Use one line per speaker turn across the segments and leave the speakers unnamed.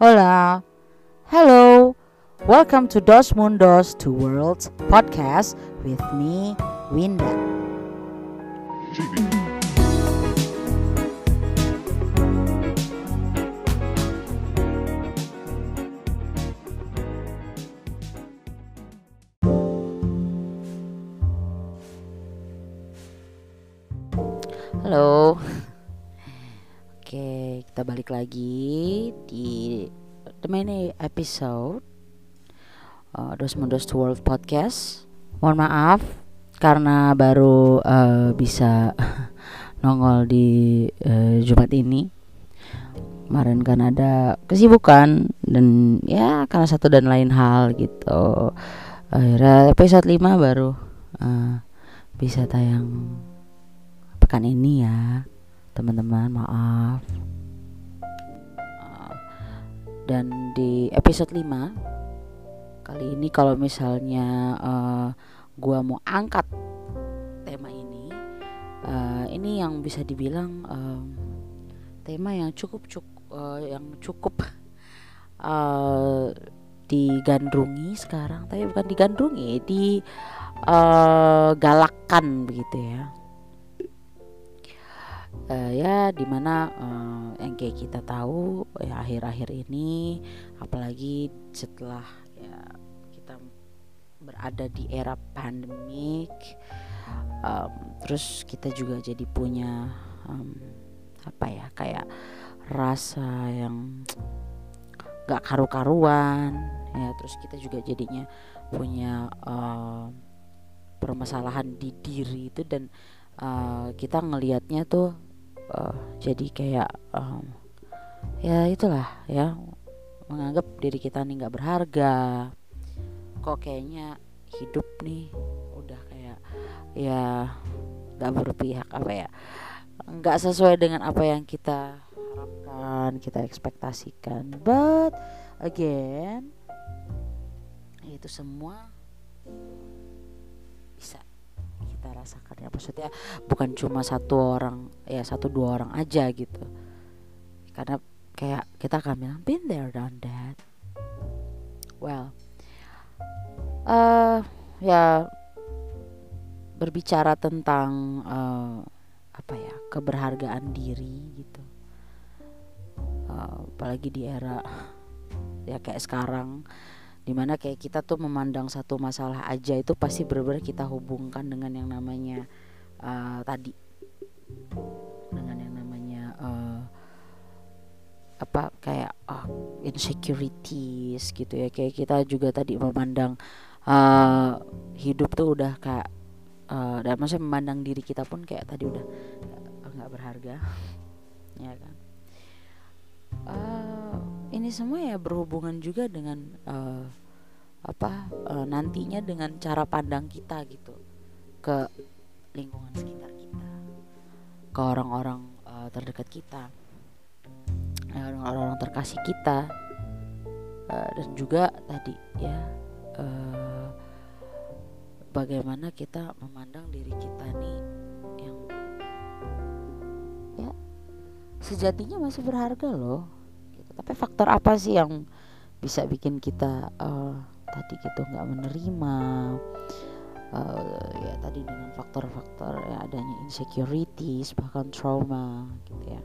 Hola. Hello. Welcome to Dos Mundos to Worlds podcast with me, Winda. Episode uh, Dos Mundos World podcast. Mohon maaf karena baru uh, bisa nongol di uh, Jumat ini. Kemarin kan ada kesibukan dan ya karena satu dan lain hal gitu. Akhirnya episode 5 baru uh, bisa tayang pekan ini ya teman-teman maaf dan di episode 5 kali ini kalau misalnya uh, gua mau angkat tema ini uh, ini yang bisa dibilang um, tema yang cukup cukup uh, yang cukup uh, digandrungi sekarang. Tapi bukan digandrungi di uh, galakan begitu ya uh, ya di mana uh, yang kayak kita tahu ya akhir-akhir ini apalagi setelah ya kita berada di era pandemik um, terus kita juga jadi punya um, apa ya kayak rasa yang gak karu-karuan ya terus kita juga jadinya punya uh, permasalahan di diri itu dan uh, kita ngelihatnya tuh uh, jadi kayak um, ya itulah ya menganggap diri kita nih nggak berharga. Kok kayaknya hidup nih udah kayak ya nggak berpihak apa ya nggak sesuai dengan apa yang kita harapkan kita ekspektasikan. But again itu semua bisa kita rasakan ya. Maksudnya bukan cuma satu orang ya satu dua orang aja gitu. Karena kayak kita akan bilang been there done that. Well uh, ya berbicara tentang uh, apa ya keberhargaan diri gitu. Uh, apalagi di era ya kayak sekarang di mana kayak kita tuh memandang satu masalah aja itu pasti benar-benar kita hubungkan dengan yang namanya uh, tadi. Dengan yang namanya uh, apa kayak uh, insecurities gitu ya. Kayak kita juga tadi memandang uh, hidup tuh udah kayak uh, dan maksudnya memandang diri kita pun kayak tadi udah nggak berharga ya kan? Uh, ini semua ya berhubungan juga dengan uh, apa uh, nantinya dengan cara pandang kita gitu ke lingkungan sekitar kita ke orang-orang uh, terdekat kita orang-orang terkasih kita uh, dan juga tadi ya uh, bagaimana kita memandang diri kita nih yang ya sejatinya masih berharga loh tapi faktor apa sih yang bisa bikin kita uh, tadi gitu nggak menerima? Uh, ya tadi dengan faktor-faktor ya adanya insecurities bahkan trauma gitu ya.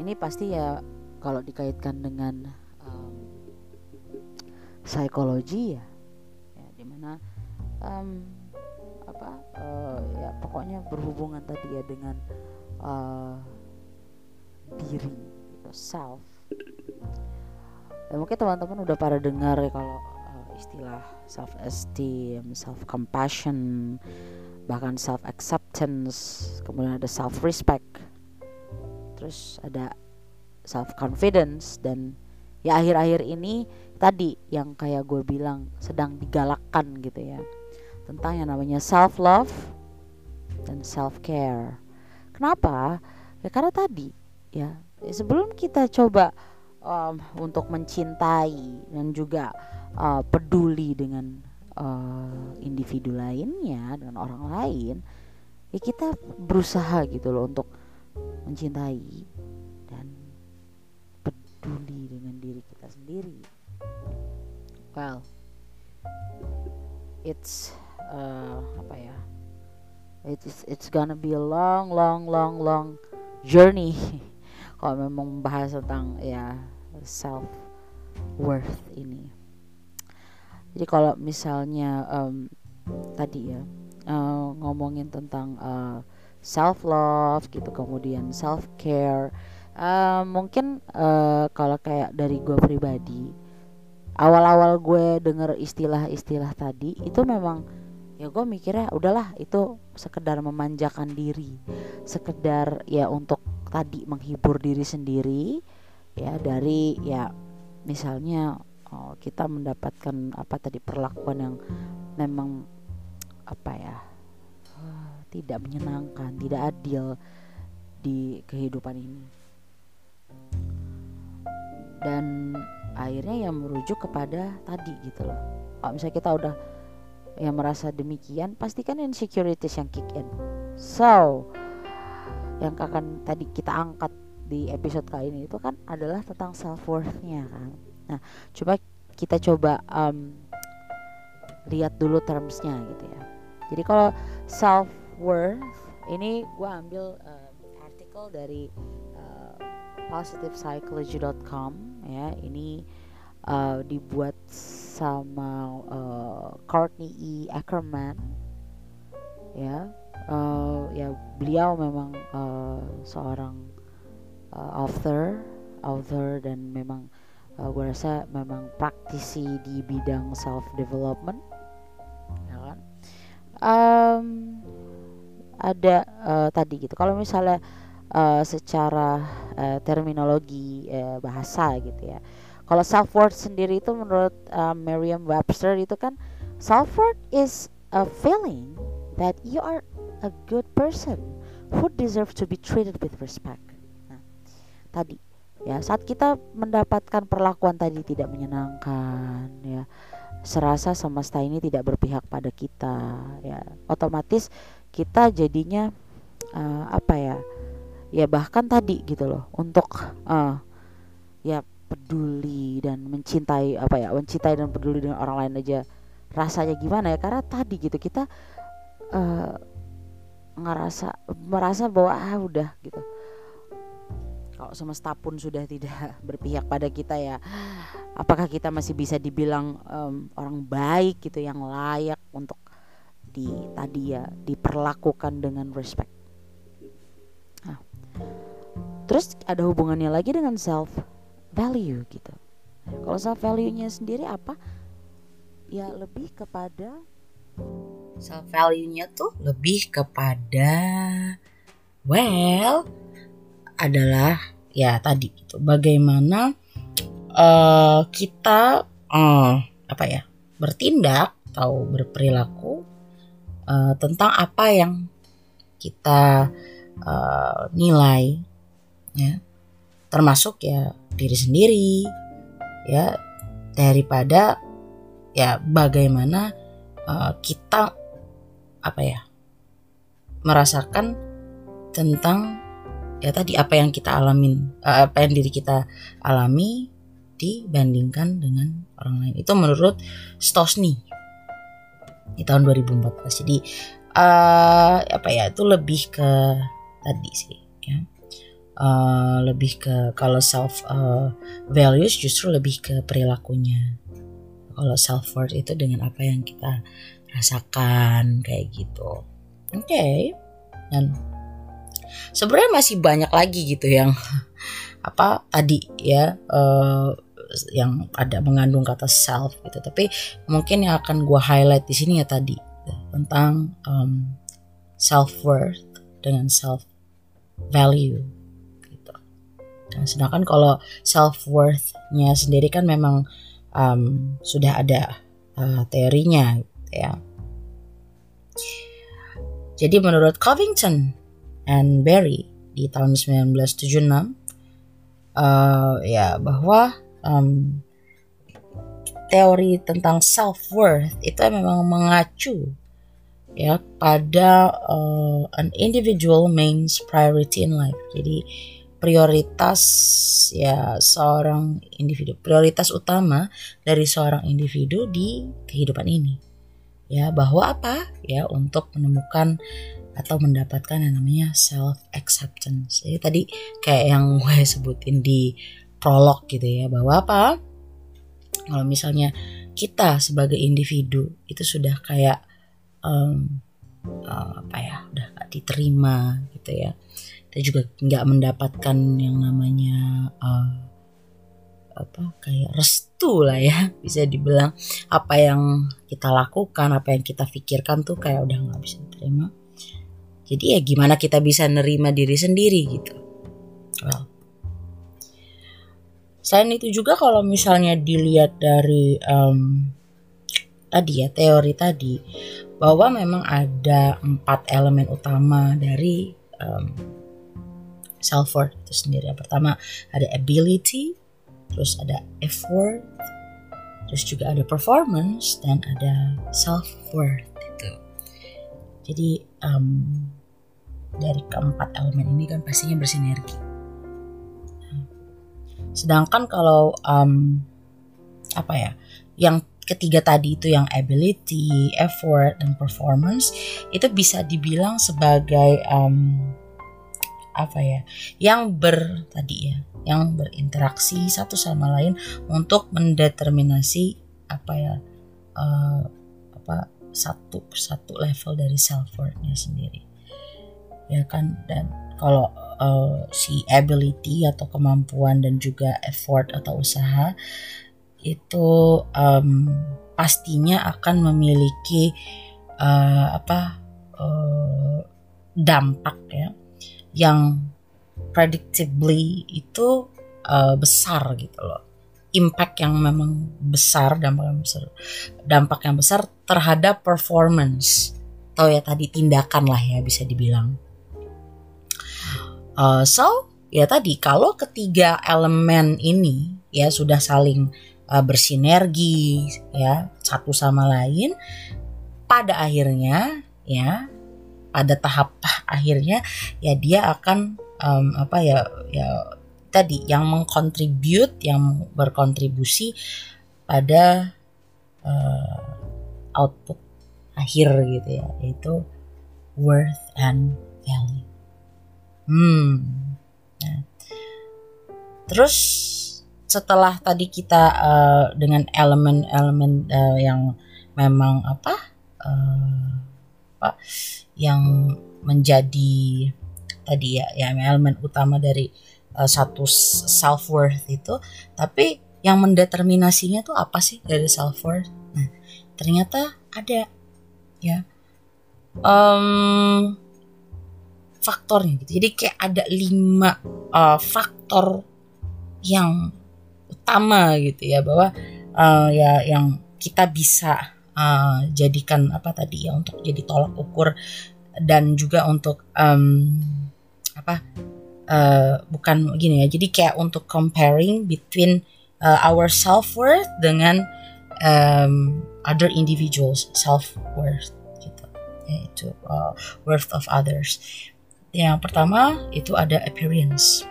Ini pasti ya kalau dikaitkan dengan um, psikologi ya. Ya di mana um, apa uh, ya pokoknya berhubungan tadi ya dengan uh, diri self ya mungkin teman-teman udah pada dengar ya kalau uh, istilah self esteem self compassion bahkan self acceptance kemudian ada self respect terus ada self confidence dan ya akhir-akhir ini tadi yang kayak gue bilang sedang digalakkan gitu ya tentang yang namanya self love dan self care kenapa? Ya karena tadi Ya, sebelum kita coba um, untuk mencintai dan juga uh, peduli dengan uh, individu lainnya dengan orang lain ya kita berusaha gitu loh untuk mencintai dan peduli dengan sendiri. Well it's uh, apa ya it's it's gonna be a long long long long journey kalau memang membahas tentang ya self worth ini. Jadi kalau misalnya um, tadi ya uh, ngomongin tentang uh, self love gitu kemudian self care uh, mungkin uh, kalau kayak dari gue pribadi awal-awal gue denger istilah-istilah tadi itu memang ya gue mikirnya udahlah itu sekedar memanjakan diri sekedar ya untuk tadi menghibur diri sendiri ya dari ya misalnya oh, kita mendapatkan apa tadi perlakuan yang memang apa ya uh, tidak menyenangkan tidak adil di kehidupan ini. Dan akhirnya yang merujuk kepada tadi gitu loh. Kalau misalnya kita udah yang merasa demikian pastikan insecurities yang kick in. So yang akan tadi kita angkat di episode kali ini itu kan adalah tentang self worthnya kan? Nah coba kita coba um, lihat dulu termsnya gitu ya. Jadi kalau self worth ini gue ambil uh, artikel dari uh, positivepsychology.com ya. Ini uh, dibuat sama uh, Courtney E. Ackerman ya uh, ya beliau memang uh, seorang uh, author author dan memang uh, gue rasa memang praktisi di bidang self development ya kan? Um, ada uh, tadi gitu kalau misalnya uh, secara uh, terminologi uh, bahasa gitu ya. Kalau self worth sendiri itu menurut uh, Merriam-Webster itu kan self worth is a feeling that you are a good person who deserve to be treated with respect. Nah, tadi ya saat kita mendapatkan perlakuan tadi tidak menyenangkan ya serasa semesta ini tidak berpihak pada kita ya otomatis kita jadinya uh, apa ya ya bahkan tadi gitu loh untuk uh, ya peduli dan mencintai apa ya mencintai dan peduli dengan orang lain aja rasanya gimana ya karena tadi gitu kita uh, ngerasa merasa bahwa ah udah gitu kalau semesta pun sudah tidak berpihak pada kita ya apakah kita masih bisa dibilang um, orang baik gitu yang layak untuk di tadi ya diperlakukan dengan respect nah, terus ada hubungannya lagi dengan self value gitu. Kalau self value-nya sendiri apa? Ya lebih kepada
self value-nya tuh lebih kepada well adalah ya tadi gitu. Bagaimana uh, kita uh, apa ya? bertindak atau berperilaku uh, tentang apa yang kita uh, nilai ya termasuk ya diri sendiri ya daripada ya bagaimana uh, kita apa ya merasakan tentang ya tadi apa yang kita alamin uh, apa yang diri kita alami dibandingkan dengan orang lain. Itu menurut Stosny di tahun 2014 jadi uh, apa ya itu lebih ke tadi sih ya. Uh, lebih ke kalau self uh, values justru lebih ke perilakunya kalau self worth itu dengan apa yang kita rasakan kayak gitu. Oke. Okay. dan sebenarnya masih banyak lagi gitu yang apa tadi ya uh, yang ada mengandung kata self gitu. Tapi mungkin yang akan gue highlight di sini ya tadi tentang um, self worth dengan self value Nah, sedangkan kalau self worthnya sendiri kan memang um, sudah ada uh, teorinya, gitu ya. Jadi menurut Covington and Berry di tahun 1976 uh, ya bahwa um, teori tentang self worth itu memang mengacu ya pada uh, an individual main priority in life. Jadi prioritas ya seorang individu prioritas utama dari seorang individu di kehidupan ini ya bahwa apa ya untuk menemukan atau mendapatkan yang namanya self acceptance. Jadi tadi kayak yang gue sebutin di prolog gitu ya bahwa apa? Kalau misalnya kita sebagai individu itu sudah kayak um, apa ya udah gak diterima gitu ya kita juga nggak mendapatkan yang namanya uh, apa kayak restu lah ya bisa dibilang apa yang kita lakukan apa yang kita pikirkan tuh kayak udah nggak bisa diterima jadi ya gimana kita bisa nerima diri sendiri gitu. Well. Selain itu juga kalau misalnya dilihat dari um, tadi ya teori tadi bahwa memang ada empat elemen utama dari um, self worth itu sendiri. Yang pertama ada ability, terus ada effort, terus juga ada performance dan ada self worth itu. Jadi um, dari keempat elemen ini kan pastinya bersinergi. Sedangkan kalau um, apa ya, yang ketiga tadi itu yang ability, effort, dan performance itu bisa dibilang sebagai um, apa ya, yang ber tadi ya, yang berinteraksi satu sama lain untuk mendeterminasi apa ya, uh, apa satu persatu level dari self worthnya sendiri. Ya kan? Dan kalau uh, si ability atau kemampuan dan juga effort atau usaha itu um, pastinya akan memiliki uh, apa uh, dampak ya yang predictably itu uh, besar gitu loh. Impact yang memang besar dampak yang besar dampak yang besar terhadap performance. Atau ya tadi tindakan lah ya bisa dibilang. Uh, so ya tadi kalau ketiga elemen ini ya sudah saling uh, bersinergi ya satu sama lain pada akhirnya ya pada tahap akhirnya ya dia akan um, apa ya ya tadi yang mengkontribut yang berkontribusi pada uh, output akhir gitu ya yaitu worth and value Hmm. Nah. Terus setelah tadi kita uh, dengan elemen-elemen uh, yang memang apa, uh, apa yang menjadi tadi ya, ya elemen utama dari uh, satu self worth itu, tapi yang mendeterminasinya tuh apa sih dari self worth? Nah, ternyata ada ya. Um, faktornya gitu. Jadi kayak ada lima uh, faktor yang utama gitu ya bahwa uh, ya yang kita bisa uh, jadikan apa tadi ya untuk jadi tolak ukur dan juga untuk um, apa uh, bukan gini ya jadi kayak untuk comparing between uh, our self worth dengan um, other individuals self worth gitu yaitu uh, worth of others yang pertama itu ada appearance.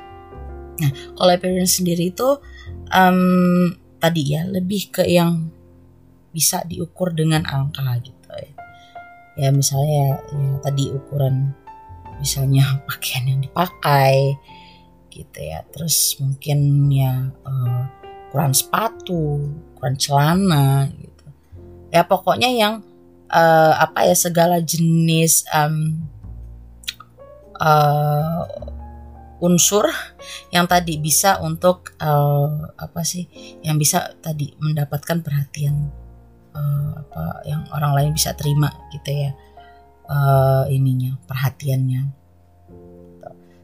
Nah, kalau appearance sendiri itu um, tadi ya lebih ke yang bisa diukur dengan angka gitu ya. Ya misalnya ya tadi ukuran misalnya pakaian yang dipakai gitu ya. Terus mungkin ya uh, ukuran sepatu, ukuran celana gitu. Ya pokoknya yang uh, apa ya segala jenis um, uh, unsur yang tadi bisa untuk uh, apa sih yang bisa tadi mendapatkan perhatian uh, apa yang orang lain bisa terima gitu ya uh, ininya perhatiannya.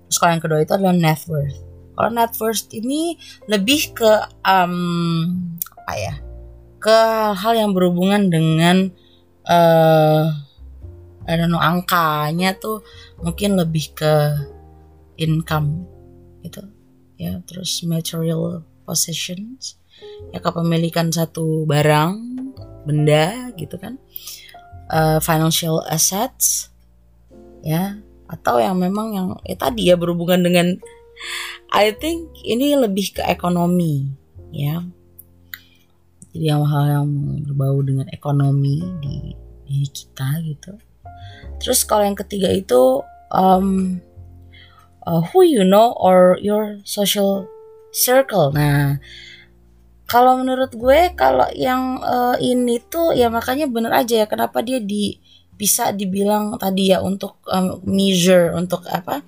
Terus kalau yang kedua itu adalah net worth. Kalau net worth ini lebih ke um, apa ya ke hal yang berhubungan dengan uh, I don't know angkanya tuh mungkin lebih ke income gitu. Ya terus material possessions. Ya kepemilikan satu barang benda gitu kan. Uh, financial assets ya atau yang memang yang ya tadi ya berhubungan dengan I think ini lebih ke ekonomi ya. Jadi hal-hal yang berbau dengan ekonomi di diri kita gitu. Terus kalau yang ketiga itu um, uh, who you know or your social circle. Nah kalau menurut gue kalau yang uh, ini tuh ya makanya bener aja ya kenapa dia di bisa dibilang tadi ya untuk um, measure untuk apa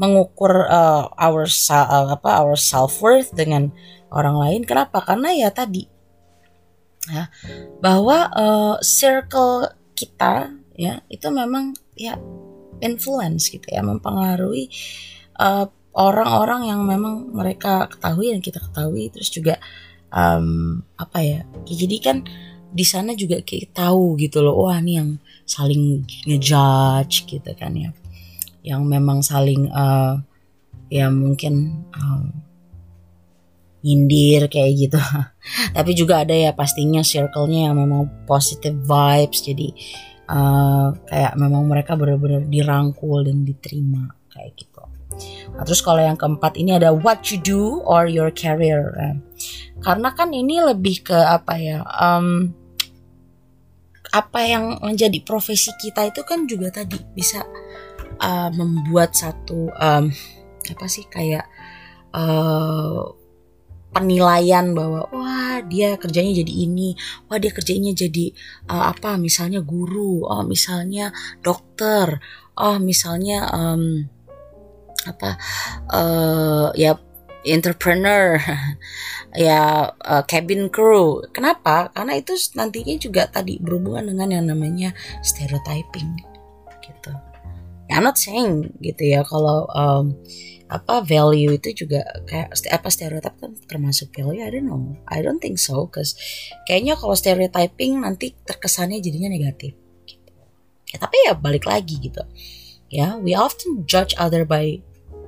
mengukur uh, our uh, apa our self worth dengan orang lain. Kenapa? Karena ya tadi ya bahwa uh, circle kita ya itu memang ya influence gitu ya mempengaruhi orang orang-orang yang memang mereka ketahui dan kita ketahui terus juga um, apa ya, ya jadi kan di sana juga kita tahu gitu loh wah nih yang saling ngejudge gitu kan ya. Yang memang saling uh, ya mungkin uh, nyindir kayak gitu. Tapi juga ada ya pastinya circle-nya yang memang positive vibes. Jadi uh, kayak memang mereka benar-benar dirangkul dan diterima kayak gitu. Nah, terus kalau yang keempat ini ada what you do or your career. Nah, karena kan ini lebih ke apa ya um, apa yang menjadi profesi kita itu kan juga tadi bisa uh, membuat satu um, apa sih kayak uh, penilaian bahwa wah dia kerjanya jadi ini, wah dia kerjanya jadi uh, apa misalnya guru, oh misalnya dokter, oh misalnya um, apa uh, ya entrepreneur, ya uh, cabin crew. Kenapa? Karena itu nantinya juga tadi berhubungan dengan yang namanya stereotyping gitu. I'm not saying gitu ya kalau um, apa value itu juga kayak apa stereotip kan termasuk value I don't know I don't think so cause kayaknya kalau stereotyping nanti terkesannya jadinya negatif gitu. ya tapi ya balik lagi gitu ya we often judge other by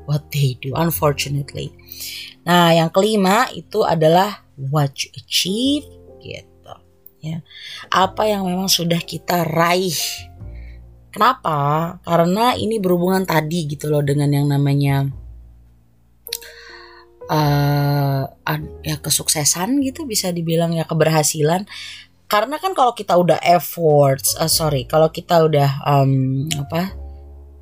what they do unfortunately nah yang kelima itu adalah what you achieve gitu ya apa yang memang sudah kita raih Kenapa? Karena ini berhubungan tadi gitu loh dengan yang namanya uh, ya kesuksesan gitu bisa dibilang ya keberhasilan. Karena kan kalau kita udah efforts, uh, sorry, kalau kita udah um, apa,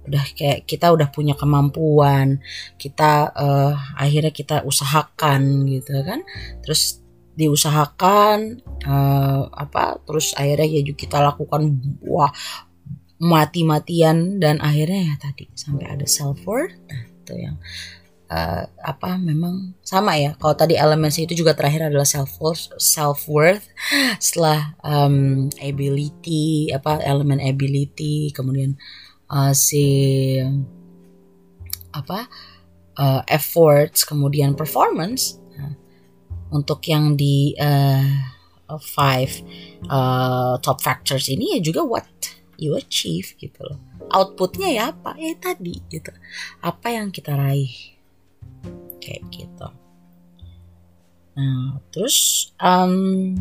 udah kayak kita udah punya kemampuan, kita uh, akhirnya kita usahakan gitu kan, terus diusahakan uh, apa terus akhirnya ya kita lakukan wah mati-matian dan akhirnya ya tadi sampai ada self worth nah itu yang uh, apa memang sama ya. Kalau tadi elemen itu juga terakhir adalah self worth self worth setelah um, ability apa elemen ability kemudian uh, si apa uh, efforts kemudian performance nah, untuk yang di uh, five uh, top factors ini ya juga what you achieve gitu loh. Outputnya ya apa? Ya tadi gitu. Apa yang kita raih? Kayak gitu. Nah terus um,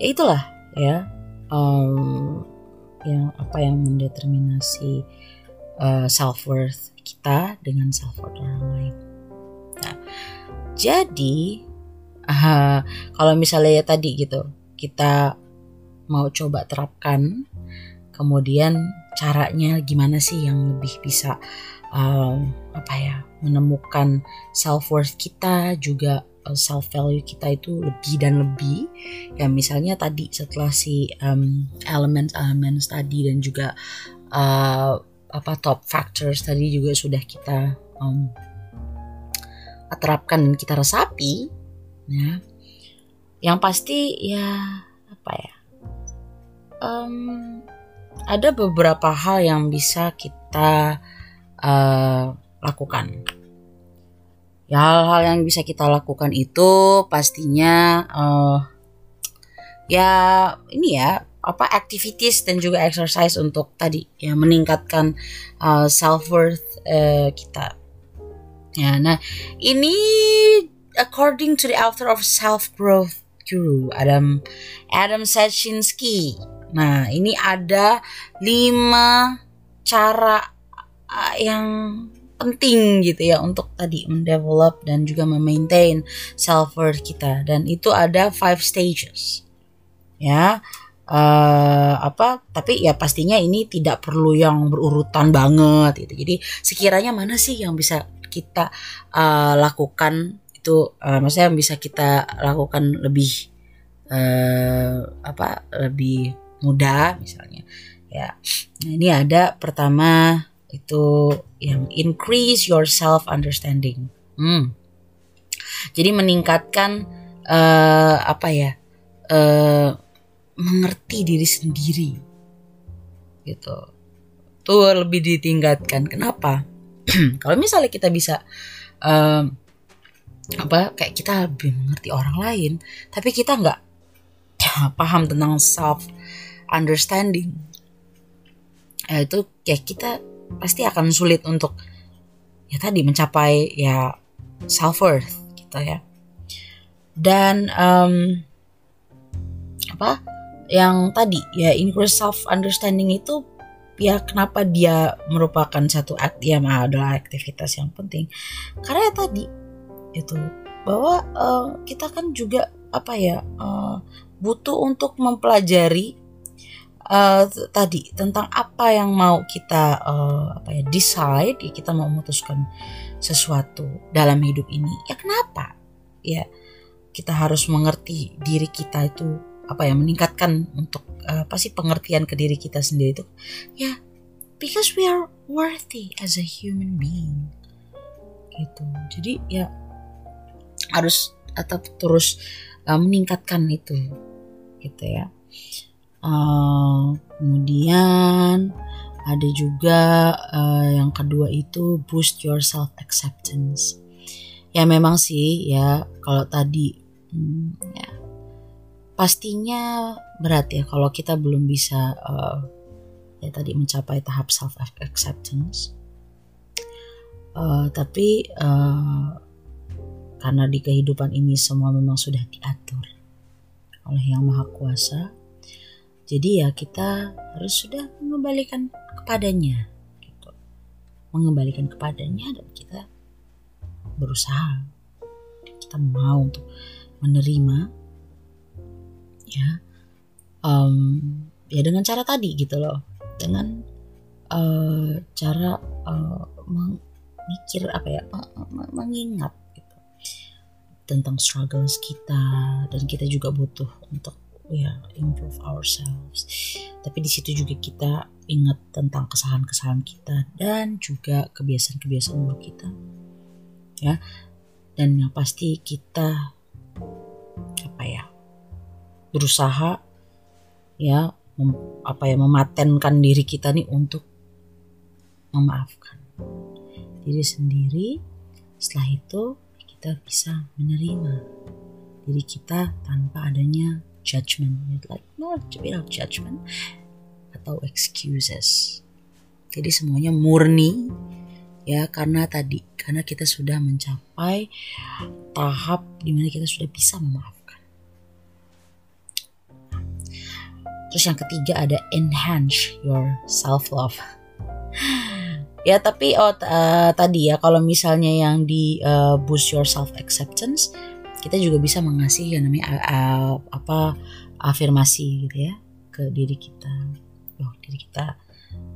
ya itulah ya um, yang apa yang mendeterminasi uh, self worth kita dengan self worth orang lain. Nah jadi uh, kalau misalnya ya tadi gitu kita mau coba terapkan kemudian caranya gimana sih yang lebih bisa um, apa ya menemukan self worth kita juga self value kita itu lebih dan lebih ya misalnya tadi setelah si um, elements elements tadi dan juga uh, apa top factors tadi juga sudah kita um, terapkan dan kita resapi ya yang pasti ya apa ya um, ada beberapa hal yang bisa kita uh, lakukan. Ya hal-hal yang bisa kita lakukan itu pastinya uh, ya ini ya apa activities dan juga exercise untuk tadi ya meningkatkan uh, self worth uh, kita. Ya, nah ini according to the author of self growth guru Adam Adam Sachinski Nah, ini ada lima cara yang penting gitu ya untuk tadi mendevelop dan juga memaintain self worth kita. Dan itu ada five stages. Ya uh, apa tapi ya pastinya ini tidak perlu yang berurutan banget gitu. Jadi sekiranya mana sih yang bisa kita uh, lakukan itu uh, maksudnya yang bisa kita lakukan lebih uh, apa lebih mudah misalnya. Ya nah, ini ada pertama itu yang increase your self understanding. Hmm. Jadi meningkatkan uh, apa ya? Uh, mengerti diri sendiri. Gitu. Tuh lebih ditingkatkan. Kenapa? Kalau misalnya kita bisa uh, apa kayak kita lebih mengerti orang lain, tapi kita nggak paham tentang self understanding. Ya, itu kayak kita pasti akan sulit untuk ya tadi mencapai ya self worth gitu ya. Dan um, apa yang tadi ya increase self understanding itu ya kenapa dia merupakan satu act ya adalah aktivitas yang penting. Karena ya tadi itu bahwa uh, kita kan juga apa ya uh, butuh untuk mempelajari uh, tadi tentang apa yang mau kita uh, apa ya decide ya kita mau memutuskan sesuatu dalam hidup ini. Ya kenapa? Ya kita harus mengerti diri kita itu apa ya meningkatkan untuk uh, apa sih pengertian ke diri kita sendiri itu. Ya because we are worthy as a human being. Gitu. Jadi ya harus tetap terus uh, meningkatkan itu. Gitu ya Uh, kemudian ada juga uh, yang kedua itu boost your self acceptance. Ya memang sih ya kalau tadi hmm, ya pastinya berat ya kalau kita belum bisa uh, ya tadi mencapai tahap self acceptance. Uh, tapi uh, karena di kehidupan ini semua memang sudah diatur oleh Yang Maha Kuasa, jadi ya kita harus sudah mengembalikan kepadanya gitu. Mengembalikan kepadanya dan kita berusaha kita mau untuk menerima ya um, ya dengan cara tadi gitu loh dengan uh, cara uh, memikir apa ya mengingat gitu tentang struggles kita dan kita juga butuh untuk ya improve ourselves. Tapi di situ juga kita ingat tentang kesalahan-kesalahan kita dan juga kebiasaan-kebiasaan buruk kita ya. Dan yang pasti kita apa ya berusaha ya mem, apa ya mematenkan diri kita nih untuk memaafkan diri sendiri. Setelah itu kita bisa menerima diri kita tanpa adanya judgment like not without judgment atau excuses. Jadi semuanya murni ya karena tadi karena kita sudah mencapai tahap di mana kita sudah bisa memaafkan. Terus yang ketiga ada enhance your self love ya tapi oh uh, tadi ya kalau misalnya yang di uh, boost your self acceptance kita juga bisa mengasih yang namanya uh, apa afirmasi gitu ya ke diri kita. Oh diri kita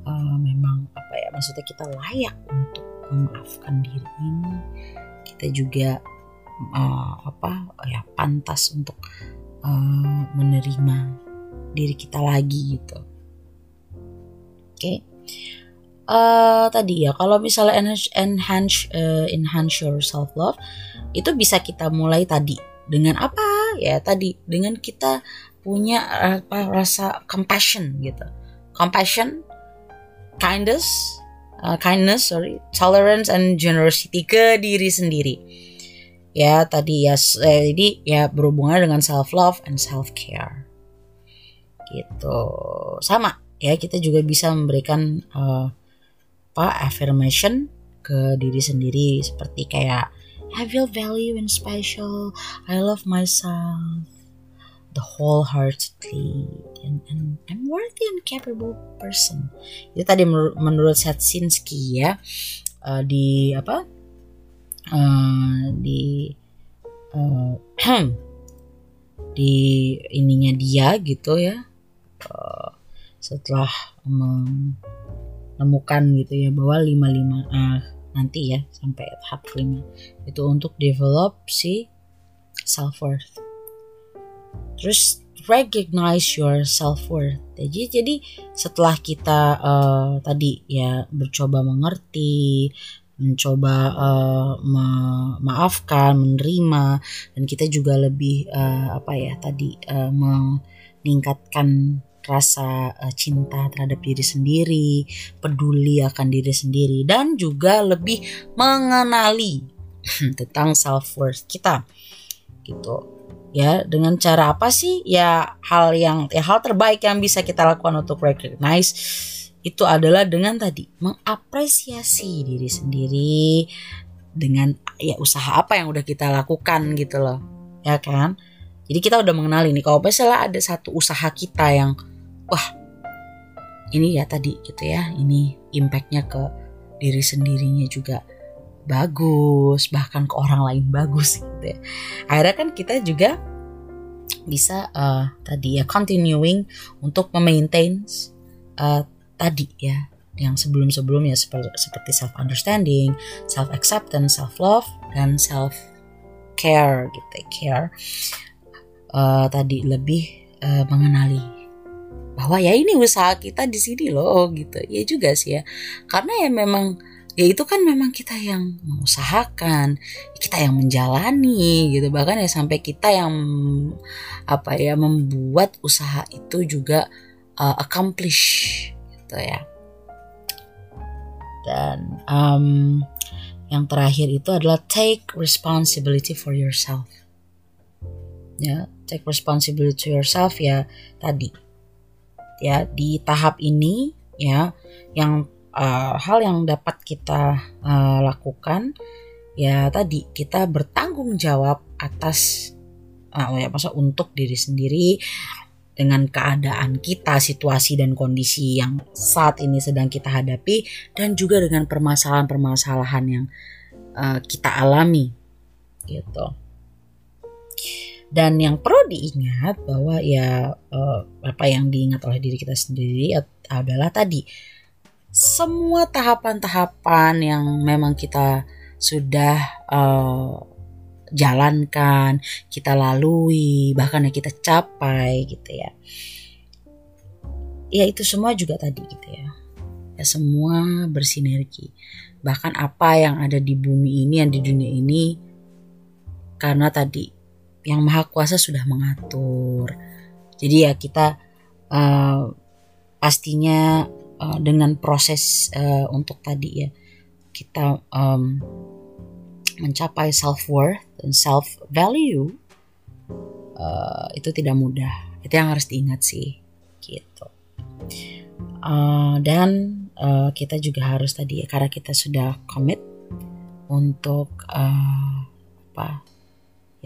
uh, memang apa ya maksudnya kita layak untuk memaafkan diri ini. Kita juga uh, apa ya pantas untuk uh, menerima diri kita lagi gitu. Oke. Okay. uh, tadi ya kalau misalnya enhance enhance uh, enhance your self love itu bisa kita mulai tadi. Dengan apa? Ya tadi. Dengan kita punya apa rasa compassion gitu. Compassion kindness uh, kindness sorry tolerance and generosity ke diri sendiri. Ya tadi ya eh, jadi ya berhubungan dengan self love and self care gitu. Sama ya kita juga bisa memberikan uh, apa affirmation ke diri sendiri. Seperti kayak I feel value and special. I love myself the wholeheartedly and, and I'm worthy and capable person. Itu tadi menurut, Setsinski ya. uh, di apa uh, di uh, di ininya dia gitu ya uh, setelah menemukan gitu ya bahwa lima lima uh, nanti ya sampai tahap kelima. Itu untuk develop si self worth terus recognize your self worth jadi jadi setelah kita uh, tadi ya mencoba mengerti mencoba uh, memaafkan menerima dan kita juga lebih uh, apa ya tadi uh, meningkatkan rasa uh, cinta terhadap diri sendiri, peduli akan diri sendiri dan juga lebih mengenali tentang self worth kita. Gitu. Ya, dengan cara apa sih? Ya hal yang ya hal terbaik yang bisa kita lakukan untuk recognize itu adalah dengan tadi mengapresiasi diri sendiri dengan ya usaha apa yang udah kita lakukan gitu loh. Ya kan? Jadi kita udah mengenali nih kalau misalnya ada satu usaha kita yang wah ini ya tadi gitu ya ini impactnya ke diri sendirinya juga bagus bahkan ke orang lain bagus gitu ya. Akhirnya kan kita juga bisa uh, tadi ya continuing untuk memaintain uh, tadi ya yang sebelum-sebelumnya seperti, self understanding, self acceptance, self love dan self care gitu care. Uh, tadi lebih uh, mengenali bahwa ya ini usaha kita di sini loh gitu. Ya juga sih ya. Karena ya memang ya itu kan memang kita yang mengusahakan kita yang menjalani gitu. Bahkan ya sampai kita yang apa ya membuat usaha itu juga uh, accomplish gitu ya. Dan um, yang terakhir itu adalah take responsibility for yourself. Ya take responsibility to yourself ya tadi ya di tahap ini ya yang uh, hal yang dapat kita uh, lakukan ya tadi kita bertanggung jawab atas uh, ya masa untuk diri sendiri dengan keadaan kita, situasi dan kondisi yang saat ini sedang kita hadapi dan juga dengan permasalahan-permasalahan yang uh, kita alami gitu. Dan yang perlu diingat bahwa ya uh, apa yang diingat oleh diri kita sendiri adalah tadi semua tahapan-tahapan yang memang kita sudah uh, jalankan, kita lalui, bahkan yang kita capai gitu ya. Ya itu semua juga tadi gitu ya. Ya semua bersinergi. Bahkan apa yang ada di bumi ini, yang di dunia ini karena tadi yang maha kuasa sudah mengatur. Jadi ya kita uh, pastinya uh, dengan proses uh, untuk tadi ya kita um, mencapai self worth dan self value uh, itu tidak mudah. Itu yang harus diingat sih, gitu. Uh, dan uh, kita juga harus tadi ya karena kita sudah commit untuk uh, apa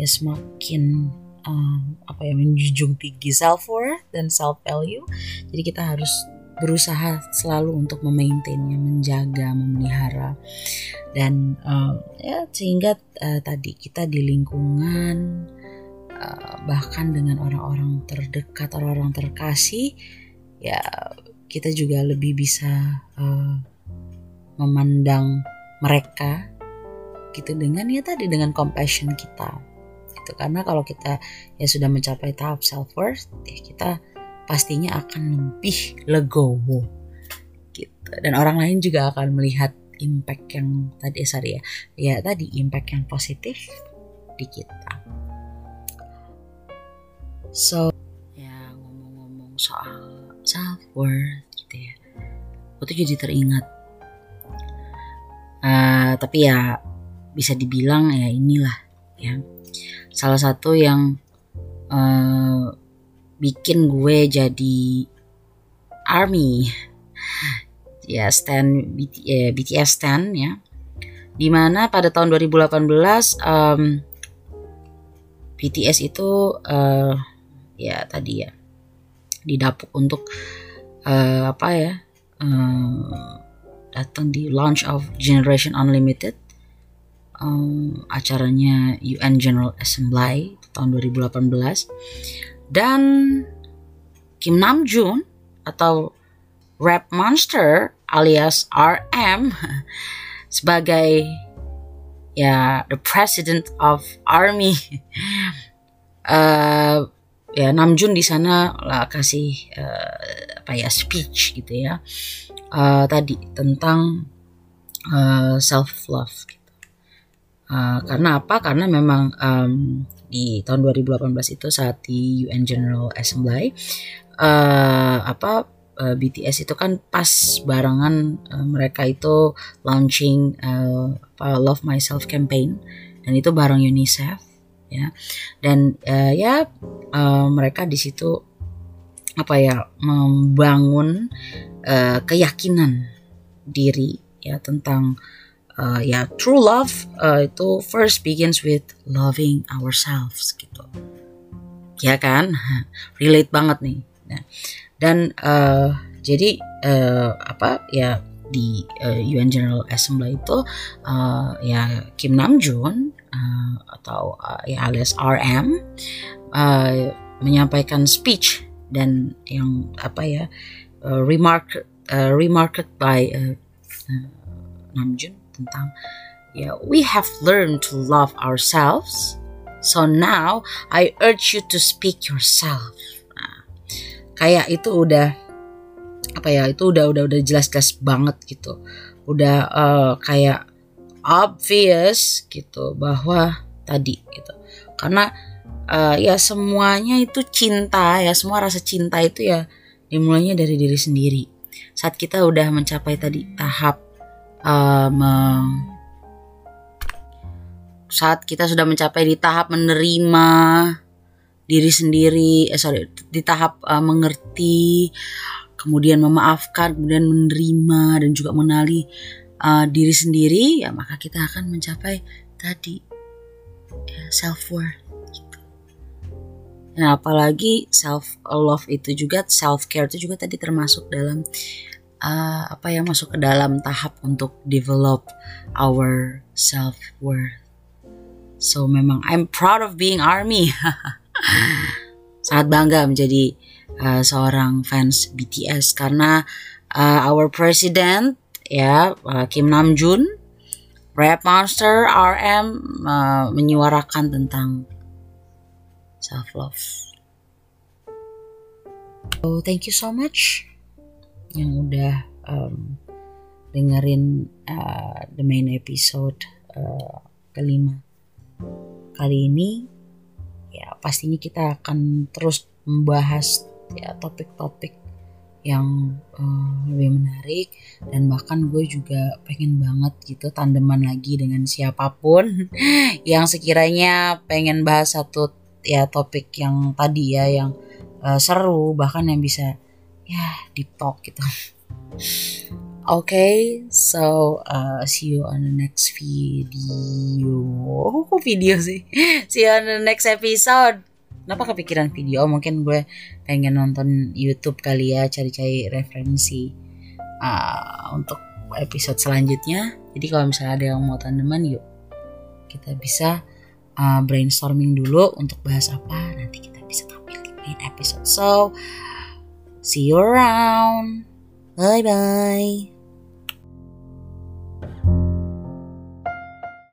ya semakin um, apa ya menjunjung tinggi self worth dan self value. Jadi kita harus berusaha selalu untuk memaintainnya, menjaga, memelihara dan um, ya sehingga uh, tadi kita di lingkungan uh, bahkan dengan orang-orang terdekat, orang-orang terkasih ya kita juga lebih bisa uh, memandang mereka gitu dengan ya tadi dengan compassion kita gitu. Karena kalau kita ya sudah mencapai tahap self worth ya kita pastinya akan lebih legowo gitu. Dan orang lain juga akan melihat impact yang tadi eh, sorry ya ya tadi impact yang positif di kita. So ya ngomong-ngomong soal self worth gitu ya aku tuh jadi teringat. Uh, tapi ya bisa dibilang ya inilah ya salah satu yang uh, bikin gue jadi army. Ya stand BT, eh, BTS stand ya. Di mana pada tahun 2018 um, BTS itu uh, ya tadi ya didapuk untuk uh, apa ya uh, datang di launch of Generation Unlimited um, acaranya UN General Assembly tahun 2018 dan Kim Namjoon atau Rap Monster alias RM sebagai ya the president of army. Uh, ya Namjoon di sana lah kasih uh, apa ya speech gitu ya. Uh, tadi tentang uh, self love. Uh, karena apa? Karena memang um, di tahun 2018 itu saat di UN General Assembly uh, apa uh, BTS itu kan pas barengan uh, mereka itu launching uh, apa Love Myself campaign. Dan itu bareng UNICEF ya. Dan uh, ya uh, mereka di situ apa ya membangun uh, keyakinan diri ya tentang uh, ya true love uh, itu first begins with loving ourselves gitu. Ya kan? Relate banget nih. Nah, dan uh, jadi uh, apa ya di uh, UN General Assembly itu uh, ya Kim Namjoon uh, atau uh, ya alias RM uh, menyampaikan speech dan yang apa ya uh, remark uh, remarked by uh, uh, Namjoon tentang ya we have learned to love ourselves. So now I urge you to speak yourself. Nah, kayak itu udah apa ya itu udah udah udah jelas-jelas banget gitu. Udah uh, kayak obvious gitu bahwa tadi gitu. Karena uh, ya semuanya itu cinta ya semua rasa cinta itu ya dimulainya dari diri sendiri. Saat kita udah mencapai tadi tahap uh, saat kita sudah mencapai di tahap menerima diri sendiri eh sorry di tahap uh, mengerti kemudian memaafkan kemudian menerima dan juga mengenali uh, diri sendiri ya maka kita akan mencapai tadi ya, self worth. Nah, apalagi self love itu juga self care itu juga tadi termasuk dalam uh, apa ya masuk ke dalam tahap untuk develop our self worth. So memang I'm proud of being army. Sangat bangga menjadi uh, seorang fans BTS karena uh, our president ya uh, Kim Namjoon, Rap Monster RM uh, menyuarakan tentang self love. So thank you so much yang udah um, dengerin uh, the main episode uh, kelima. Kali ini ya pastinya kita akan terus membahas ya topik-topik yang uh, lebih menarik dan bahkan gue juga pengen banget gitu tandeman lagi dengan siapa pun yang sekiranya pengen bahas satu ya topik yang tadi ya yang uh, seru bahkan yang bisa ya deep talk gitu Okay, so uh, see you on the next video. Oh, kok video sih? See you on the next episode. Kenapa kepikiran video? Mungkin gue pengen nonton YouTube kali ya, cari-cari referensi uh, untuk episode selanjutnya. Jadi kalau misalnya ada yang mau tandeman, yuk kita bisa uh, brainstorming dulu untuk bahas apa. Nanti kita bisa tampil di episode. So, see you around. Bye bye.